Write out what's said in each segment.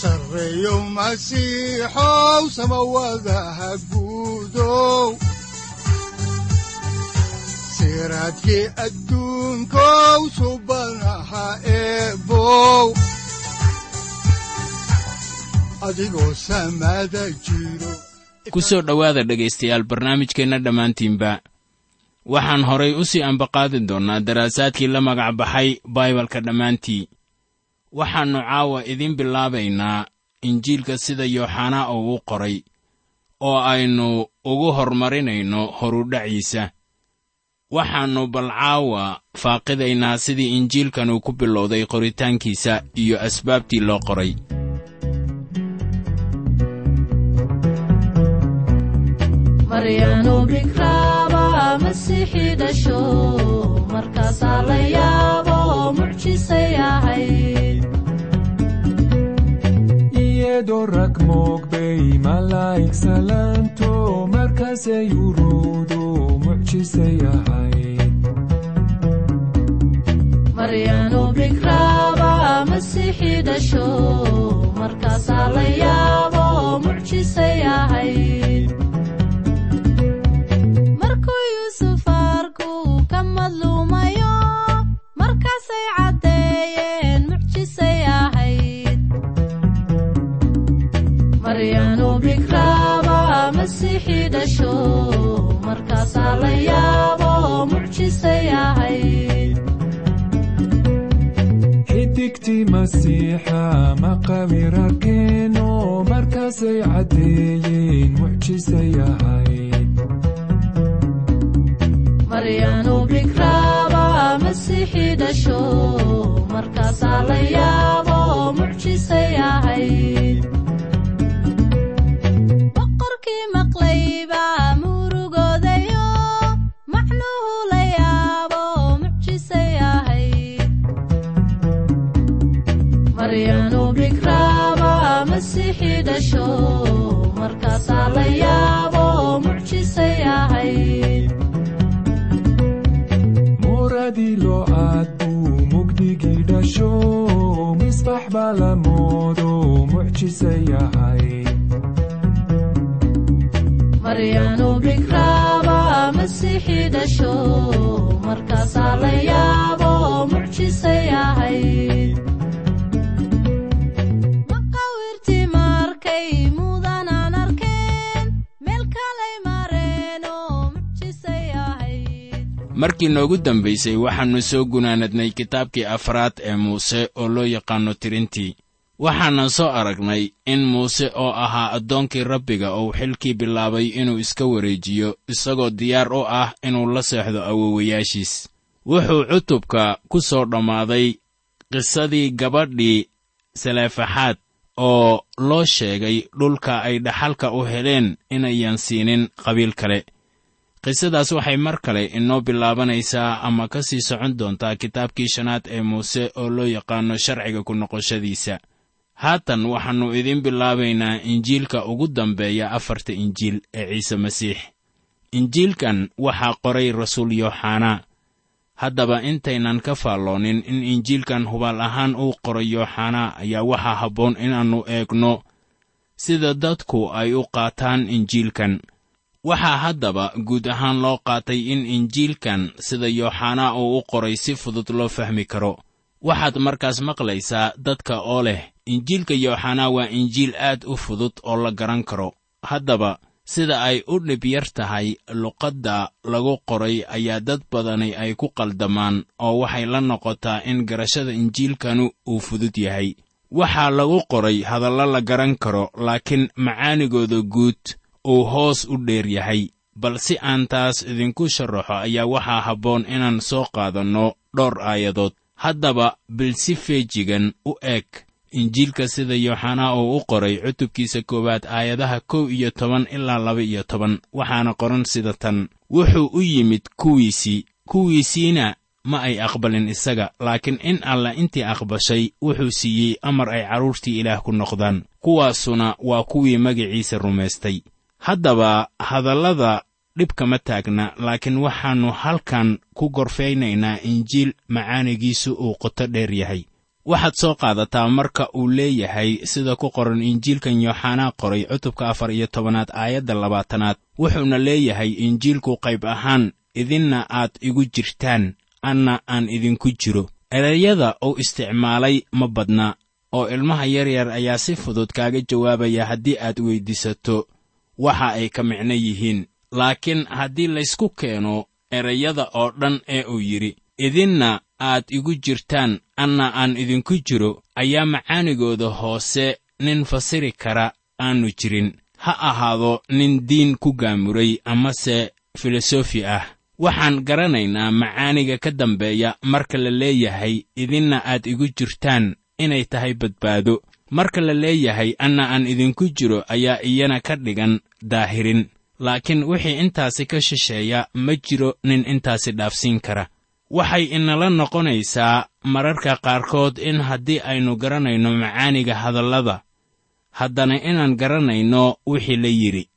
sareeyow masiixow samawadaha guudow siraadki adduunkow subanaha eebow adigoo samada jiro dhowaada dhegaystayaal barnaamijkeenna dhammaantiinba. Waxaan horay u sii ambaqaadi doonnaa daraasaadkii la magac baxay baibalka dhammaantii waxaannu caawa idiin bilaabaynaa injiilka sida yooxanaa uu u qoray oo aynu ugu hormarinayno horudhaciisa. Waxaannu bal caawa faaqidaynaa sidii injiilkan ku bilowday qoritaankiisa iyo asbaabtii loo qoray. Ahayd iyadoo rag moogbay malaa'ig salaanto markaasay uruudu mucjisay ahayd masiixa maqawir arkeeno markaasay caddeeyeen mucjisay markaasaa la yaabo mucjisay markaasaa la yaabo mucjisay ahayd markii noogu dambaysay waxaannu soo gunaanadnay kitaabkii afraad ee muuse oo loo yaqaanno tirintii. Waxaanan soo aragnay in muuse oo ahaa addoonkii rabbiga uu xilkii bilaabay inuu iska wareejiyo isagoo diyaar u ah inuu la seexdo awowayaashiis wuxuu cutubka ku soo dhammaaday qisadii gabadhii saleefaxaad oo loo sheegay dhulka ay dhaxalka u heleen inayan siinin qabiil kale qisadaas waxay mar kale inoo bilaabanaysaa ama ka sii socon doontaa kitaabkii shanaad ee muuse oo loo yaqaanno sharciga ku noqoshadiisa. Haatan waxaannu idiin bilaabaynaa injiilka ugu dambeeya afarta injiil ee ciise masiix. Injiilkan waxaa qoray rasuul yooxanaa haddaba intaynan ka faalloonin in injiilkan hubaal ahaan uu qoray yooxanaa ayaa waxaa habboon inaannu eegno sida dadku ay u qaataan injiilkan waxaa haddaba guud ahaan loo qaatay in injiilkan sida yooxanaa uu u qoray si fudud loo fahmi karo. Waxaad markaas maqlaysaa dadka oo leh injiilka yooxanaa waa injiil aad u fudud oo la garan karo. Haddaba sida ay u dhib yar tahay luqadda lagu qoray ayaa dad badani ay ku qaldamaan oo waxay la noqotaa in garashada injiilkanu uu fudud yahay. Waxaa lagu qoray hadallo la garan karo laakiin macaanigooda guud uu hoos u dheer yahay bal si aan taas idinku sharaxo ayaa waxaa habboon inaan soo qaadanno dhowr aayadood. Haddaba bil si feejigan u eg injiilka sida yooxanaa uu u qoray cutubkiisa koowaad aayadaha kow iyo toban ilaa laba iyo toban waxaana qoran sida tan. Wuxuu u yimid kuwiisii kuwiisiina ma ay aqbalin isaga laakiin in alla intii aqbashay wuxuu siiyey amar ay carruurtii ilaah ku noqdaan. Kuwaasuna waa kuwii magaciisa rumaystay haddaba hadallada dhibkama taagna laakiin waxaannu halkan ku gorfaynaynaa injiil macaanigiisu uu qoto dheer yahay. Waxaad soo qaadataa marka uu leeyahay sida ku qoran injiilkan yooxanaa qoray cutubka afar iyo tobanaad aayadda labaatanaad. Wuxuuna leeyahay injiilku qayb ahaan idinna aad igu jirtaan anna aan idinku jiro. Erayada uu isticmaalay ma badna oo ilmaha yaryar ayaa si fudud kaaga jawaabaya haddii aad weyddiisato waxa ay ka micno yihiin. Laakiin haddii laysku keeno erayada oo dhan ee uu yidhi idinna aad igu jirtaan anna aan idinku jiro ayaa macaanigooda hoose nin fasiri kara aanu jirin. Ha ahaado nin diin ku gaamuray amase filosofi ah. Waxaan garanaynaa macaaniga ka dambeeya marka la leeyahay idinna aad igu jirtaan inay tahay badbaado marka la leeyahay anna aan idinku jiro ayaa iyana ka dhigan daahirin. Laakiin wixii intaasi ka shisheeya ma jiro nin intaasi dhaafsiin kara. Waxay inala noqonaysaa mararka qaarkood in haddii aynu garanayno macaaniga hadallada haddana inaan garanayno wixii la yidhi.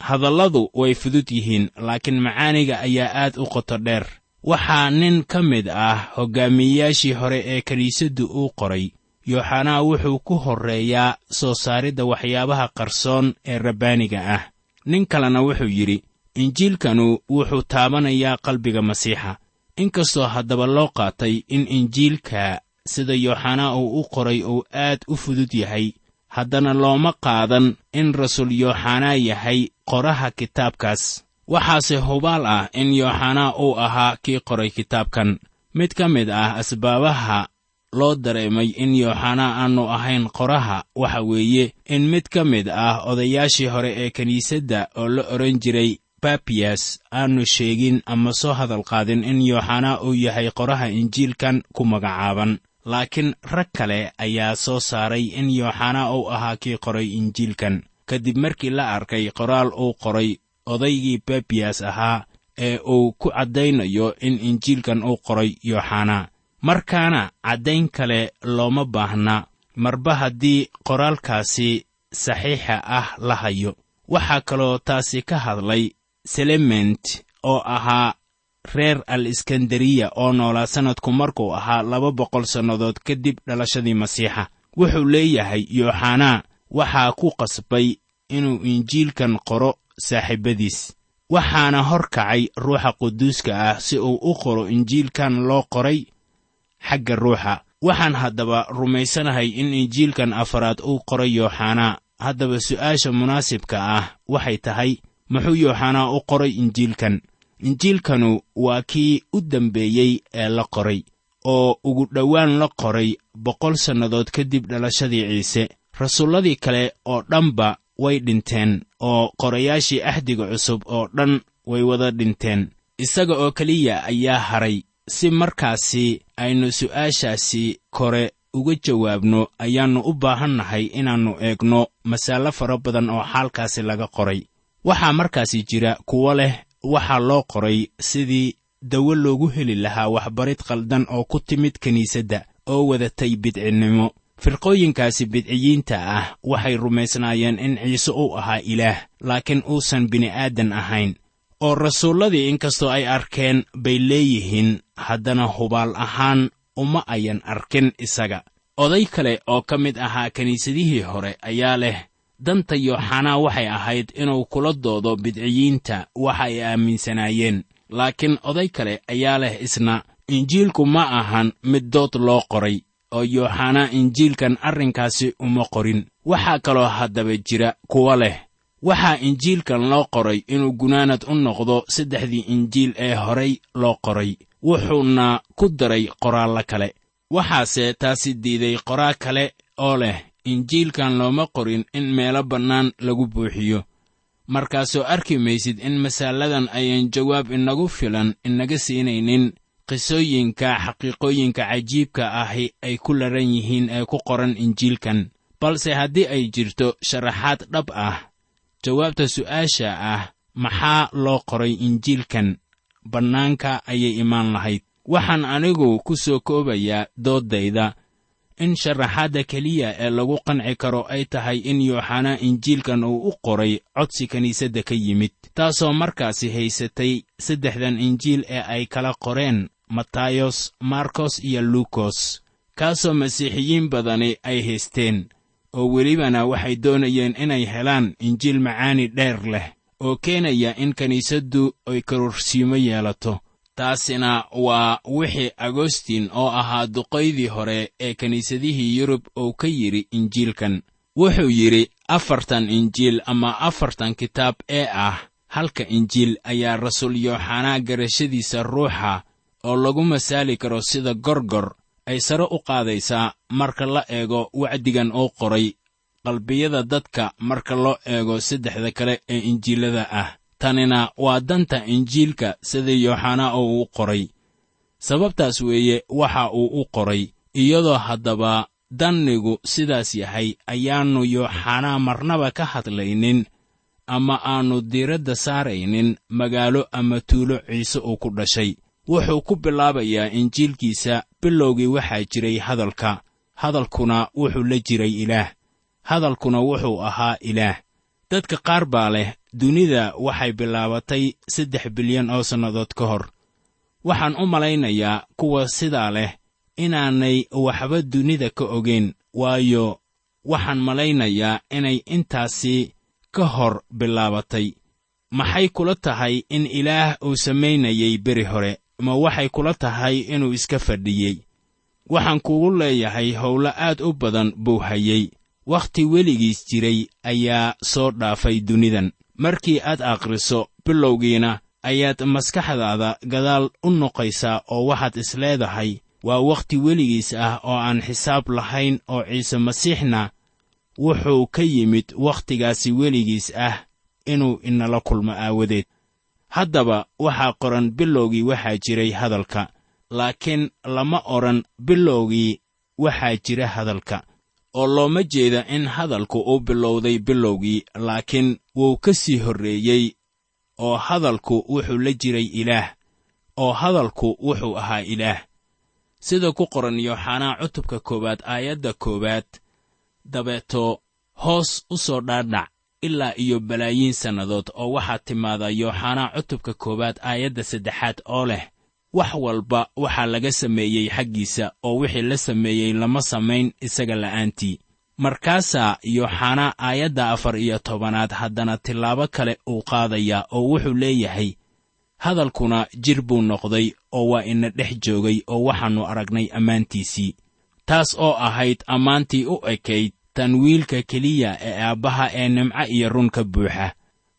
Hadalladu way fudud yihiin laakiin macaaniga ayaa aad u qoto dheer. Waxaa nin ka mid ah hoggaamiyeyaashii hore ee kiniisaddu uu qoray yooxanaa wuxuu ku horreeyaa soo saaridda waxyaabaha qarsoon ee rabbaaniga ah. Nin kalena wuxuu yidhi injiilkanu wuxuu taabanayaa qalbiga masiixa. Inkastoo haddaba loo qaatay in injiilka sida yooxanaa uu u qoray uu aad u fudud yahay haddana looma qaadan in rasuul yooxanaa yahay qoraha kitaabkaas. Waxaase hubaal ah in yooxanaa uu ahaa kii qoray kitaabkan. Mid ka mid ah asbaabaha loo dareemay in yooxanaa aannu ahayn qoraha waxa weeye in mid ka mid ah odayaashii hore ee kiniisadda oo la odhan jiray babiyas aanu sheegin ama soo hadal qaadin in yooxanaa uu yahay qoraha injiilkan ku magacaaban. Laakiin rag kale ayaa soo saaray in yooxanaa uu ahaa kii qoray injiilkan. Kadib markii la arkay qoraal uu qoray odaygii babiyas ahaa ee uu ku caddaynayo in injiilkan uu qoray yooxanaa markaana caddayn kale looma baahna. Marba haddii qoraalkaasi saxiixa ah la hayo. Waxaa kaloo taasi ka hadlay selement oo ahaa reer al iskandariya oo noolaa sannadku markuu ahaa laba boqol sannadood kadib dhalashadii masiixa. Wuxuu leeyahay yooxanaa waxaa ku qasbay inuu injiilkan qoro saaxiibadiis. Waxaana hor kacay ruuxa quduuska ah si uu u qoro injiilkan loo qoray xagga ruuxa. Waxaan haddaba rumaysanahay in injiilkan afaraad uu qoray yooxanaa. Haddaba su'aasha munaasibka ah waxay tahay muxuu yooxanaa u qoray injiilkan? Injiilkanu waa kii u dambeeyey ee la qoray oo ugu dhowaan la qoray boqol sannadood kadib dhalashadii ciise. Rasuulladii kale oo dhanba way dhinteen oo qorayaashii ahdiga cusub oo dhan way wada dhinteen. Isaga oo keliya ayaa haray si markaasi aynu su'aashaasi kore uga jawaabno ayaannu u baahannahay inaannu eegno masaalo fara badan oo xaalkaasi laga qoray. Waxaa markaasi jira kuwo leh waxaa loo qoray sidii dawo loogu heli lahaa waxbarid khaldan oo ku timid kiniisadda oo wadatay bidcinnimo firqooyinkaasi bidciyiinta ah waxay rumaysnaayeen in ciise uu ahaa ilaah laakiin uusan bini'aadan ahayn oo rasuulladii inkastoo ay arkeen bay leeyihiin haddana hubaal ahaan uma ayan arkin isaga. Oday kale oo ka mid ahaa kiniisadihii hore ayaa leh danta yooxanaa waxay ahayd inuu kula doodo bidciyiinta waxa ay aaminsanaayeen. Laakiin oday kale ayaa leh isna injiilku ma ahan mid dood loo qoray oo yooxanaa injiilkan arrinkaasi uma qorin. Waxaa kaloo haddaba jira kuwo leh waxaa injiilkan loo qoray inuu gunaanad u noqdo saddexdii injiil ee horay loo qoray wuxuuna ku daray qoraallo kale. Waxaase taasi diiday qoraa kale oo leh injiilkan looma qorin in meelo bannaan lagu buuxiyo. Markaasoo arki maysid in masaaladan ayan jawaab inagu filan inaga siinaynin qisooyinka xaqiiqooyinka cajiibka ahi ay ku laran yihiin ee ku qoran injiilkan. Balse haddii ay jirto sharaxaad dhab ah jawaabta su'aasha ah maxaa loo qoray injiilkan? Bannaanka ayay imaan lahayd. Waxaan anigu ku soo koobayaa dooddayda in sharaxaadda keliya ee lagu qanci karo ay tahay in yooxanaa injiilkan uu u qoray codsi kiniisadda ka yimid taasoo markaasi haysatay saddexdan injiil ee ay kala qoreen matayos markos iyo luukos kaasoo masiixiyiin badani ay haysteen oo welibana waxay doonayeen inay helaan injiil macaani dheer leh oo keenaya in kiniisaddu ay karorsiimo yeelato. Taasina waa wixii agostin oo ahaa duqaydii hore ee kiniisadihii yurub uu ka yidhi injiilkan. Wuxuu yidhi afartan injiil ama afartan kitaab ee ah halka injiil ayaa rasuul yooxanaa garashadiisa ruuxa oo lagu masaali karo sida gorgor ay sare u qaadaysaa marka la eego wacdigan uu qoray qalbiyada dadka marka loo eego saddexda kale ee injiilada ah. Tanina waa danta injiilka sida yooxanaa oo uu qoray. Sababtaas weeye waxa uu u qoray iyadoo haddaba dannigu sidaas yahay ayaannu yooxanaa marnaba ka hadlaynin ama aannu diiradda saaraynin magaalo ama tuulo ciise uu ku dhashay wuxuu ku bilaabayaa injiilkiisa bilowgii waxaa jiray hadalka. Hadalkuna wuxuu la jiray ilaah. Hadalkuna wuxuu ahaa ilaah. Dadka qaar baa leh dunida waxay bilaabatay saddex bilyan oo sannadood ka hor. Waxaan u malaynayaa kuwa sidaa leh inaanay waxba dunida ka ogeyn waayo waxaan malaynayaa inay intaasi ka hor bilaabatay. Maxay kula tahay in ilaah uu samaynayay beri hore ma waxay kula tahay inuu iska fadhiyey. Waxaan kugu leeyahay howlo aad u badan buu hayey wakhti weligiis jiray ayaa soo dhaafay dunidan. Markii aad akhriso bilowgiina ayaad maskaxdaada gadaal u noqaysaa oo waxaad isleedahay waa wakhti weligiis ah oo aan xisaab lahayn oo ciise masiixna wuxuu ka yimid wakhtigaasi weligiis ah inuu inala kulmo aawadeed haddaba waxaa qoran bilowgii waxaa jiray hadalka laakiin lama odhan bilowgii waxaa jira hadalka oo looma jeeda in hadalku uu bilowday bilowgii laakiin wuu ka sii horreeyey oo hadalku wuxuu la jiray ilaah oo hadalku wuxuu ahaa ilaah. Sida ku qoran yooxanaa cutubka koowaad aayadda koowaad dabeeto hoos u soo dhaadhac ilaa iyo balaayiin sannadood oo waxaa timaada yooxanaa cutubka koowaad aayadda saddexaad oo leh wax walba waxaa laga sameeyey xaggiisa oo wixii la sameeyey lama samayn isaga la'aantii. Markaasaa yooxanaa aayadda afar iyo tobanaad haddana tillaabo kale uu qaadayaa oo wuxuu leeyahay hadalkuna jir buu noqday oo waa ina dhex joogay oo waxaannu aragnay ammaantiisii taas oo ahayd ammaantii u ekayd tan wiilka keliya ee aabbaha ee nimco iyo run ka buuxa.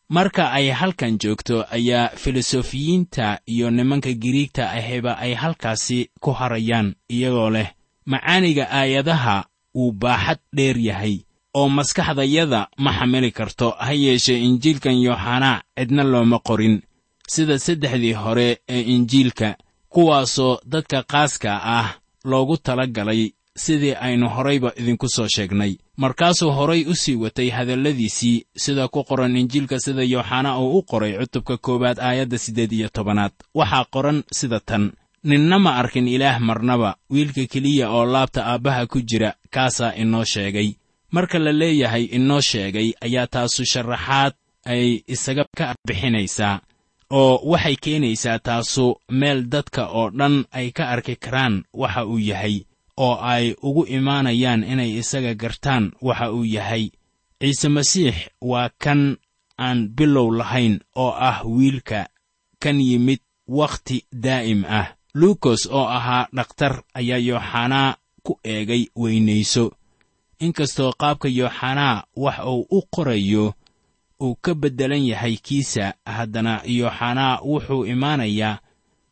Marka ay halkan joogto ayaa filosofiyiinta iyo nimanka giriigta ahiba ay halkaasi ku harayaan iyagoo leh macaaniga aayadaha wuu baaxad dheer yahay oo maskaxdayada ma xamili karto ha yeeshee injiilkan yooxanaa cidna looma qorin. Sida saddexdii hore ee injiilka kuwaasoo dadka qaaska ah loogu tala galay sidii aynu horayba idinku soo sheegnay markaasuu horay u sii watay hadalladiisii sida ku qoran injiilka sida yooxanaa uu u qoray cutubka koowaad aayadda siddeed iyo tobanaad. Waxaa qoran sida tan. Ninna ma arkin ilaah marnaba wiilka keliya oo laabta aabbaha ku jira kaasaa inoo sheegay. Marka la leeyahay inoo sheegay ayaa taasu sharaxaad ay isaga ka bixinaysaa oo waxay keenaysaa taasu meel dadka oo dhan ay ka arki karaan waxa uu yahay oo ay ugu imaanayaan inay isaga gartaan waxa uu yahay. Ciise masiix waa kan aan bilow lahayn oo ah wiilka. Kan yimid wakhti daa'im ah. Luukos oo ahaa dhakhtar ayaa yooxanaa ku eegay weynayso. Inkastoo qaabka yooxanaa wax uu u qorayo uu ka beddelan yahay kiisa haddana yooxanaa wuxuu imaanayaa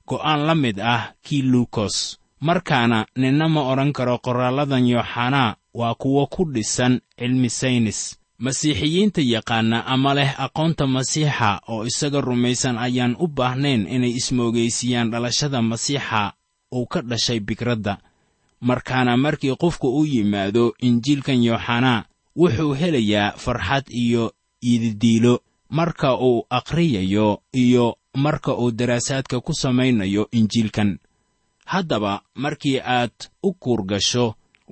go'aan la mid ah kii luukos markaana ninna ma odhan karo qoraalladan yooxanaa waa kuwo ku dhisan cilmi saynis. Masiixiyiinta yaqaana ama leh aqoonta masiixa oo isaga rumaysan ayaan u baahnayn inay ismoogaysiiyaan dhalashada masiixa uu ka dhashay bikradda. Markaana markii qofku u yimaado injiilkan yooxanaa wuxuu helayaa farxad iyo iididiilo marka uu akhriyayo iyo marka uu daraasaadka ku samaynayo injiilkan haddaba markii aad u kuurgasho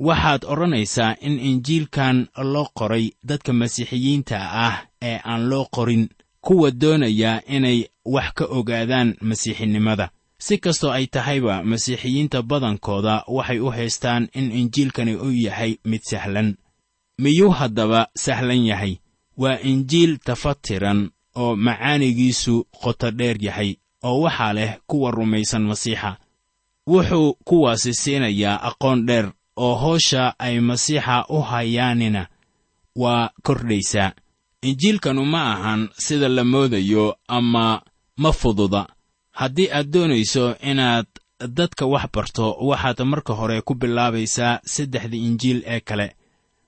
waxaad odhanaysaa in injiilkan loo qoray dadka masiixiyiinta ah ee aan loo qorin kuwa doonaya inay wax ka ogaadaan masiixinimada. Si kastoo ay tahayba masiixiyiinta badankooda waxay u haystaan in injiilkani uu yahay mid sahlan. Miyuu haddaba sahlan yahay? Waa injiil tafatiran oo macaanigiisu qoto dheer yahay oo waxaa leh kuwa rumaysan masiixa wuxuu kuwaasi siinayaa aqoon dheer oo howsha ay masiixa u hayaanina. Waa kordhaysaa injiilkanu ma ahan sida la moodayo ama ma fududa. Haddii aad doonayso inaad dadka wax barto waxaad marka hore ku bilaabaysaa saddexda injiil ee kale.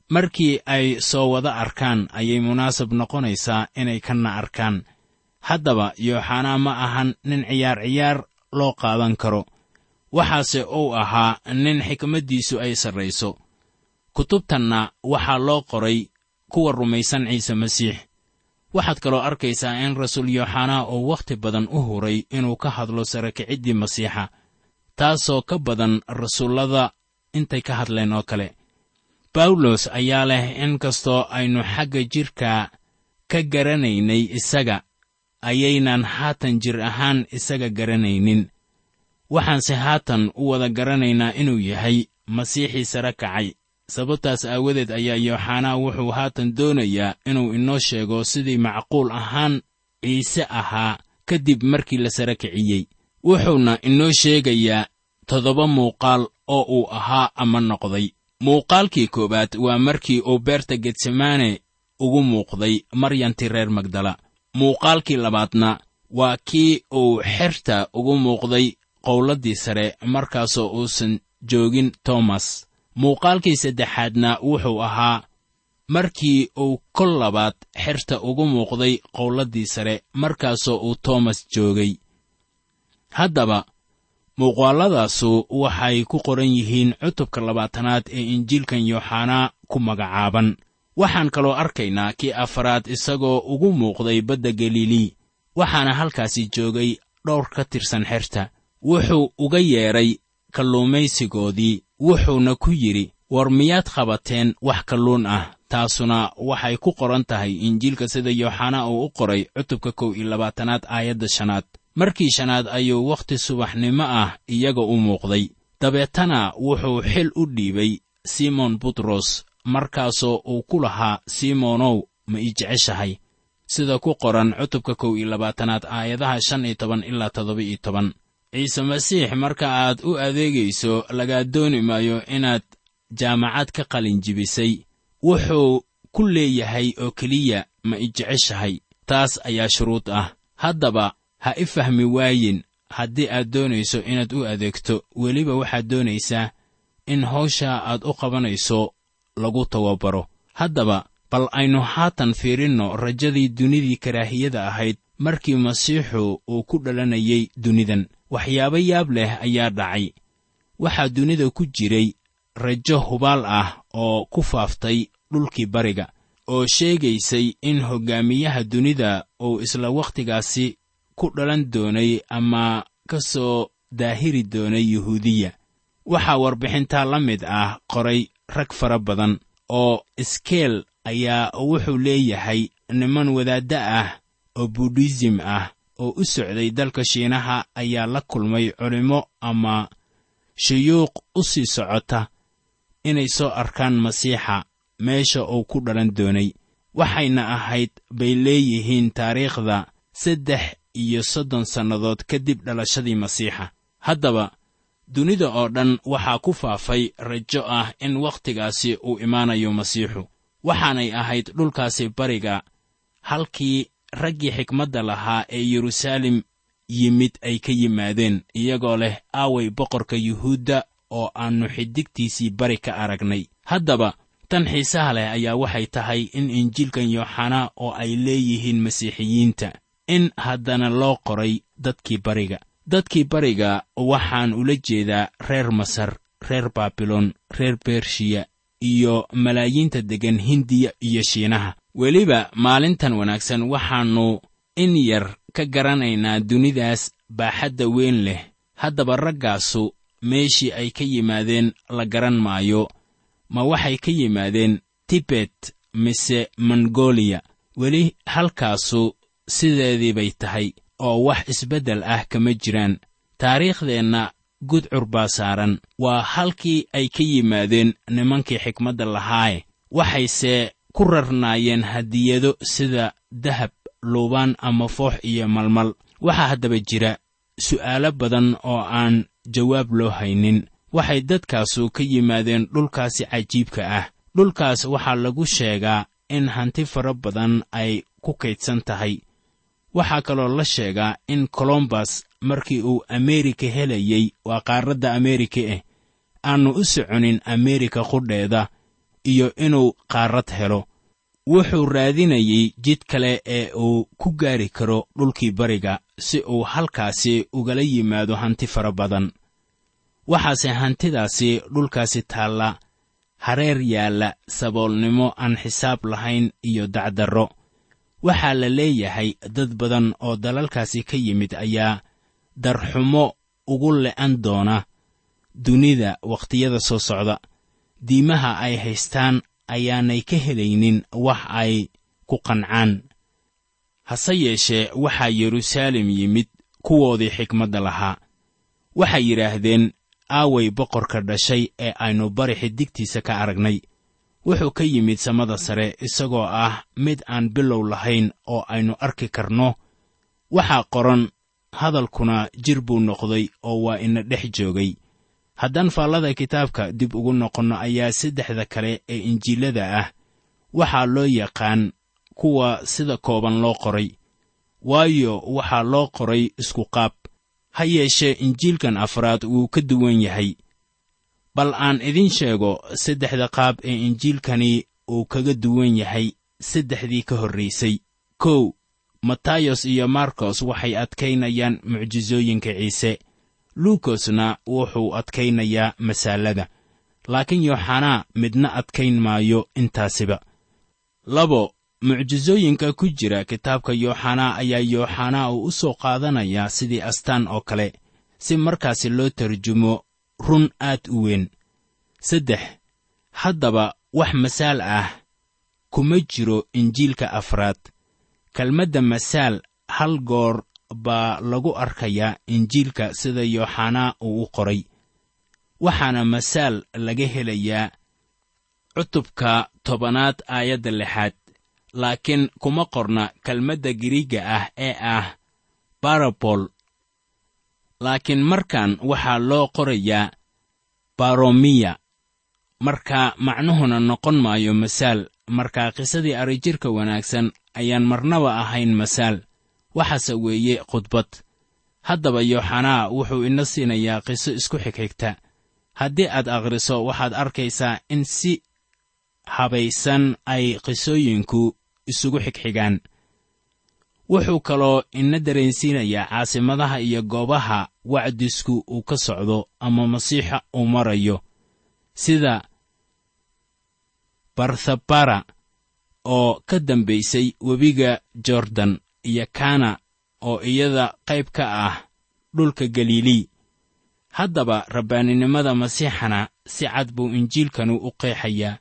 Markii ay soo wada arkaan ayay munaasab noqonaysaa inay kana arkaan. Haddaba yooxanaa ma ahan nin ciyaar ciyaar loo qaadan karo waxaase uu ahaa nin xikmaddiisu ay sarrayso. Kutubtanna waxaa loo qoray kuwa rumaysan ciise masiix. Waxaad kaloo arkaysaa in rasuul yooxanaa uu wakhti badan u huray inuu ka hadlo sarakiciddii masiixa taasoo ka badan rasuullada intay ka hadleen oo kale. Bawlos ayaa leh in kastoo aynu xagga jidhka ka garanaynay isaga ayaynan haatan jir ahaan isaga garanaynin waxaanse haatan u wada garanaynaa inuu yahay masiixii sare kacay. Sababtaas aawadeed ayaa yooxanaa wuxuu haatan doonayaa inuu inoo sheego sidii macquul ahaan ciise ahaa kadib markii la sare kiciyey. Wuxuuna inoo sheegayaa toddoba muuqaal oo uu ahaa ama noqday. Muuqaalkii koowaad waa markii uu beerta getsemaane ugu muuqday maryantii reer magdala. Muuqaalkii labaadna waa kii uu xerta ugu muuqday qowladdii sare markaasoo uusan joogin toomas muuqaalkii saddexaadna wuxuu ahaa markii uu kol labaad xerta ugu muuqday qowladdii sare markaasoo uu toomas joogay. Haddaba muuqaalladaasu waxay ku qoran yihiin cutubka labaatanaad ee injiilkan yooxanaa ku magacaaban. Waxaan kaloo arkaynaa kii afaraad isagoo ugu muuqday badda galilii waxaana halkaasi joogay dhowr ka tirsan xerta wuxuu uga yeedhay kalluumaysigoodii wuxuuna ku yidhi war miyaad qabateen wax kalluun ah? Taasuna waxay ku qoran tahay injiilka sida yooxanaa uu u qoray cutubka kow iyo labaatanaad aayadda shanaad. Markii shanaad ayuu wakhti subaxnimo ah iyaga u muuqday. Dabeetana wuxuu xil u dhiibay simon butros markaasoo uu ku lahaa simonow ma ii jeceshahay? Sida ku qoran cutubka kow iyo labaatanaad aayadaha shan iyo toban ilaa toddoba iyo toban ciise masiix marka aad u adeegayso lagaa dooni maayo inaad jaamacad ka qalin jibisay. Wuxuu ku leeyahay oo keliya ma i jeceshahay. Taas ayaa shuruud ah. Haddaba ha i fahmi waayin haddii aad doonayso inaad u adeegto weliba waxaad doonaysaa in hawsha aad u qabanayso lagu tababaro. Haddaba bal aynu haatan fiirinno rajadii dunidii karaahiyada ahayd markii masiixu uu ku dhalanayay dunidan waxyaabo yaab leh ayaa dhacay. Waxaa dunida ku jiray rajo hubaal ah oo ku faaftay dhulkii bariga oo sheegaysay in hoggaamiyaha dunida uu isla wakhtigaasi ku dhalan doonay ama ka soo daahiri doonay yuhuudiya. Waxaa warbixintaa la mid ah qoray rag fara badan oo iskeel ayaa wuxuu leeyahay niman wadaadda ah oo budhism ah oo u socday dalka shiinaha ayaa la kulmay culimmo ama shuyuuq u sii socota inay soo arkaan masiixa meesha uu ku dhalan doonay waxayna ahayd bay leeyihiin taariikhda saddex iyo soddon sannadood kadib dhalashadii masiixa. Haddaba dunida oo dhan waxaa ku faafay rajo ah in wakhtigaasi uu imaanayo masiixu waxaanay ahayd dhulkaasi bariga halkii raggii xikmadda lahaa ee yeruusaalem yimid ay ka yimaadeen iyagoo leh aaway boqorka yuhuudda oo aannu xidigtiisii bari ka aragnay. Haddaba tan xiisaha leh ayaa waxay tahay in injiilkan yooxanaa oo ay leeyihiin masiixiyiinta in haddana loo qoray dadkii bariga. Dadkii bariga waxaan ula jeedaa reer masar reer baabilon reer bershiya iyo malaayiinta deggan hindiya iyo shiinaha weliba maalintan wanaagsan waxaannu in yar ka garanaynaa dunidaas baaxadda weyn leh. Haddaba raggaasu meeshii ay ka yimaadeen la garan maayo. Ma waxay ka yimaadeen tibet mise mongooliya weli halkaasu sideedii bay tahay oo wax isbeddel ah kama jiraan. Taariikhdeenna gudcur baa saaran. Waa halkii ay ka yimaadeen nimankii xikmadda lahaaye waxayse ku rarnaayeen hadiyado sida dahab luubaan ama foox iyo malmal. Waxaa haddaba jira su'aalo badan oo aan jawaab loo haynin. Waxay dadkaasu ka yimaadeen dhulkaasi cajiibka ah. Dhulkaas waxaa lagu sheegaa in hanti fara badan ay ku kaydsan tahay. Waxaa kaloo la sheegaa in colombas markii uu ameerika helayey waa qaaradda ameerika ah aannu u soconin ameerika qudheeda iyo inuu qaarad helo. Wuxuu raadinayey jid kale ee uu ku gaari karo dhulkii bariga si uu halkaasi ugala yimaado hanti fara badan. Waxaase hantidaasi dhulkaasi taalla hareer yaalla saboolnimo aan xisaab lahayn iyo dacdarro. Waxaa la leeyahay dad badan oo dalalkaasi ka yimid ayaa darxumo ugu le'an doona dunida wakhtiyada soo socda diimaha ay haystaan ayaanay ka helaynin wax ay ku qancaan. Hase yeeshee waxaa yeruusaalem yimid kuwoodii xikmadda lahaa. Waxay yidhaahdeen aaway boqorka dhashay ee aynu bari xidigtiisa ka aragnay. Wuxuu ka yimid samada sare isagoo ah mid aan bilow lahayn oo aynu arki karno. Waxaa qoran hadalkuna jir buu noqday oo waa ina dhex joogay haddaan faallada kitaabka dib ugu noqonno ayaa saddexda kale ee injiilada ah. Waxaa loo yaqaan kuwa sida kooban loo qoray. Waayo waxaa loo qoray isku qaab. Ha yeeshee injiilkan afraad wuu ka duwan yahay. Bal aan idiin sheego saddexda qaab ee injiilkani uu kaga duwan yahay saddexdii ka horraysay kow matayos iyo markos waxay adkaynayaan mucjisooyinka ciise luukosna wuxuu adkaynayaa masaalada laakiin yooxanaa midna adkayn maayo intaasiba. Labo mucjisooyinka ku jira kitaabka yooxanaa ayaa yooxanaa uu u soo qaadanayaa sidii astaan oo kale si markaasi loo tarjumo run aad u weyn. Saddex haddaba wax masaal ah kuma jiro injiilka afraad. Kelmadda masaal hal goor baa lagu arkayaa injiilka sida yooxanaa uu u qoray waxaana masaal laga helayaa cutubka tobanaad aayadda lixaad. Laakiin kuma qorna kelmadda giriigga ah ee ah barabol. Laakiin markan waxaa loo qorayaa baromiya marka macnuhuna noqon maayo masaal markaa qisadii arrijirka wanaagsan ayaan marnaba ahayn masaal waxaase weeye khudbad. Haddaba yooxanaa wuxuu ina siinayaa qiso isku xigxigta. Haddii aad akhriso waxaad arkaysaa in si habaysan ay qisooyinku isugu xigxigaan. Wuxuu kaloo ina dareensiinayaa caasimadaha iyo goobaha wacdisku uu ka socdo ama masiixa uu marayo sida barthabara oo ka dambaysay webiga jordan iyo kana oo iyada qayb ka ah dhulka galilii haddaba rabbaaninimada masiixana si cad buu injiilkanu u qeexayaa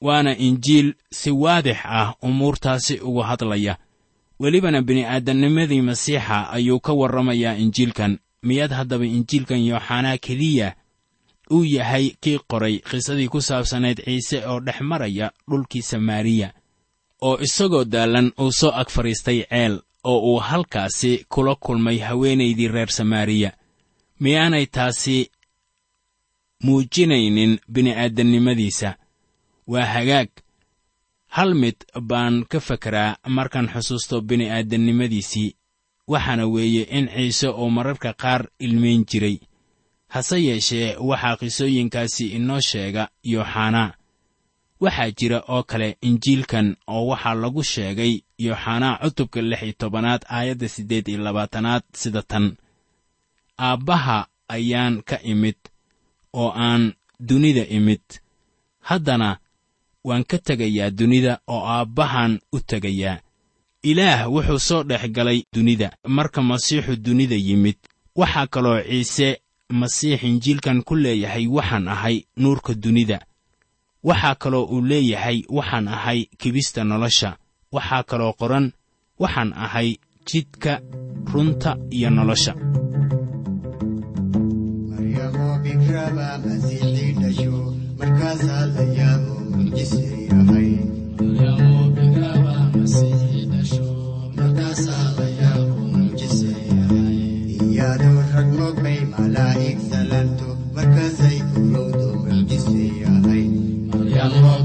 waana injiil si waadix ah umuurtaasi uga hadlaya. Welibana bini'aadamnimadii masiixa ayuu ka warramayaa injiilkan. Miyaad haddaba injiilkan yooxanaa keliya uu yahay kii qoray qisadii ku saabsanayd ciise oo dhex maraya dhulkii samaariya oo isagoo daallan uu soo ag fadhiistay ceel oo uu halkaasi kula kulmay haweenaydii reer samaariya. Miyaanay taasi muujinaynin bini'aadamnimadiisa? Waa hagaag. Hal mid baan ka fekeraa markaan xusuusto bini'aadamnimadiisii waxaana weeye in ciise oo mararka qaar ilmayn jiray. Hase yeeshee waxaa qisooyinkaasi inoo sheega yooxanaa waxaa jira oo kale injiilkan oo waxaa lagu sheegay yooxanaa cutubka lix iyo tobanaad aayadda siddeed iyo labaatanaad sida tan. Aabbaha ayaan ka imid oo aan dunida imid. Haddana waan ka tegayaa dunida oo aabbahan u tegayaa. Ilaah wuxuu soo dhex galay dunida marka masiixu dunida yimid. Waxaa kaloo ciise masiix injiilkan ku leeyahay waxaan ahay nuurka dunida waxaa kaloo uu leeyahay waxaan ahay kibista nolosha. Waxaa kaloo qoran waxaan ahay jidka runta iyo nolosha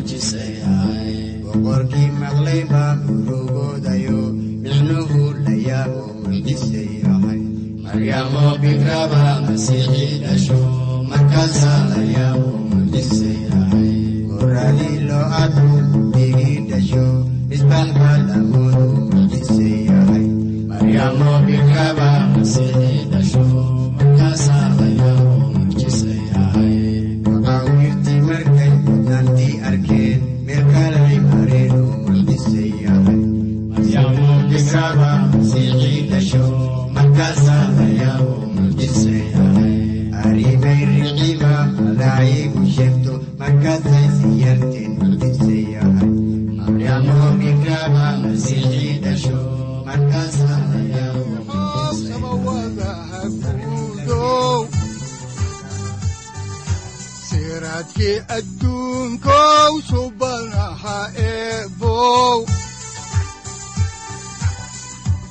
arkuu ka madluumayo markaasay caddeeyeen mucjise yahay digdii masiixa maqaawiir arkeeno markaasay caddeeyeen mucjise yahay boqorkii maqlay baa murugoodayo micnuhu la yaabo mucjise yahay goradii loo adku digii dhasho adduunkow